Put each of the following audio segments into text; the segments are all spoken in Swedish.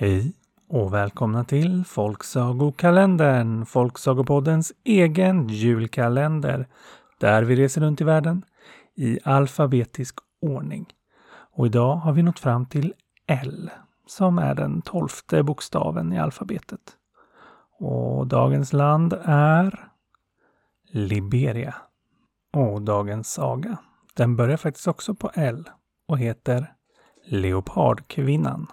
Hej och välkomna till Folksagokalendern, Folksagopoddens egen julkalender, där vi reser runt i världen i alfabetisk ordning. Och idag har vi nått fram till L, som är den tolfte bokstaven i alfabetet. Och dagens land är Liberia. Och dagens saga, den börjar faktiskt också på L och heter Leopardkvinnan.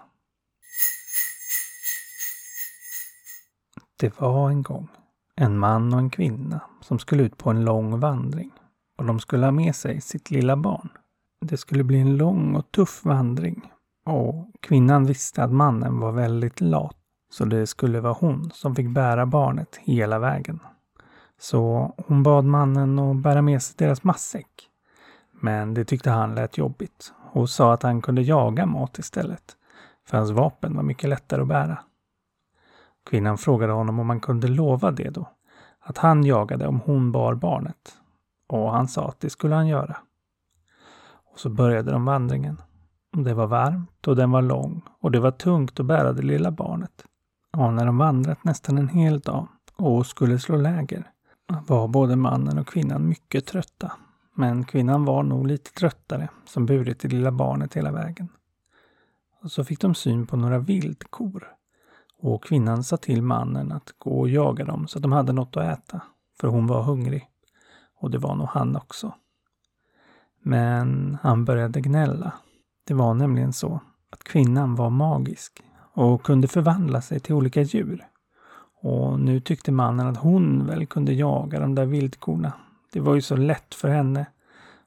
Det var en gång en man och en kvinna som skulle ut på en lång vandring och de skulle ha med sig sitt lilla barn. Det skulle bli en lång och tuff vandring och kvinnan visste att mannen var väldigt lat så det skulle vara hon som fick bära barnet hela vägen. Så hon bad mannen att bära med sig deras matsäck. Men det tyckte han lät jobbigt och sa att han kunde jaga mat istället. För hans vapen var mycket lättare att bära. Kvinnan frågade honom om han kunde lova det då. Att han jagade om hon bar barnet. Och han sa att det skulle han göra. Och så började de vandringen. Det var varmt och den var lång och det var tungt att bära det lilla barnet. Och när de vandrat nästan en hel dag och skulle slå läger var både mannen och kvinnan mycket trötta. Men kvinnan var nog lite tröttare som burit det lilla barnet hela vägen. Och så fick de syn på några vildkor och kvinnan sa till mannen att gå och jaga dem så att de hade något att äta, för hon var hungrig. Och det var nog han också. Men han började gnälla. Det var nämligen så att kvinnan var magisk och kunde förvandla sig till olika djur. Och nu tyckte mannen att hon väl kunde jaga de där vildkorna. Det var ju så lätt för henne.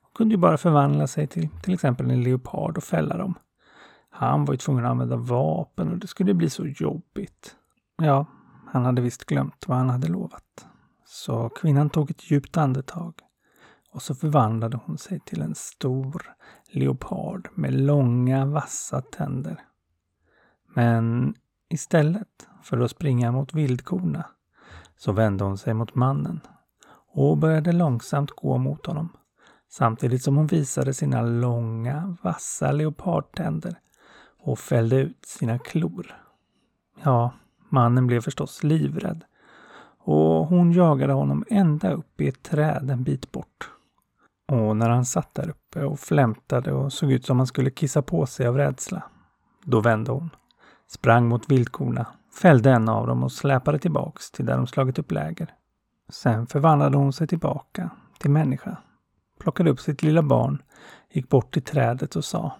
Hon kunde ju bara förvandla sig till till exempel en leopard och fälla dem. Han var ju tvungen att använda vapen och det skulle bli så jobbigt. Ja, han hade visst glömt vad han hade lovat. Så kvinnan tog ett djupt andetag och så förvandlade hon sig till en stor leopard med långa vassa tänder. Men istället för att springa mot vildkorna så vände hon sig mot mannen och började långsamt gå mot honom samtidigt som hon visade sina långa vassa leopardtänder och fällde ut sina klor. Ja, mannen blev förstås livrädd och hon jagade honom ända upp i ett träd en bit bort. Och när han satt där uppe och flämtade och såg ut som han skulle kissa på sig av rädsla, då vände hon, sprang mot vildkorna, fällde en av dem och släpade tillbaks till där de slagit upp läger. Sen förvandlade hon sig tillbaka till människa, plockade upp sitt lilla barn, gick bort till trädet och sa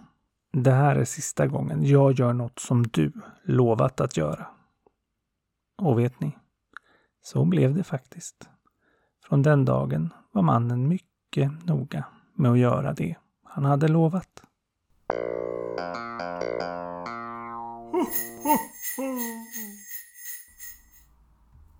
det här är sista gången jag gör något som du lovat att göra. Och vet ni? Så blev det faktiskt. Från den dagen var mannen mycket noga med att göra det han hade lovat.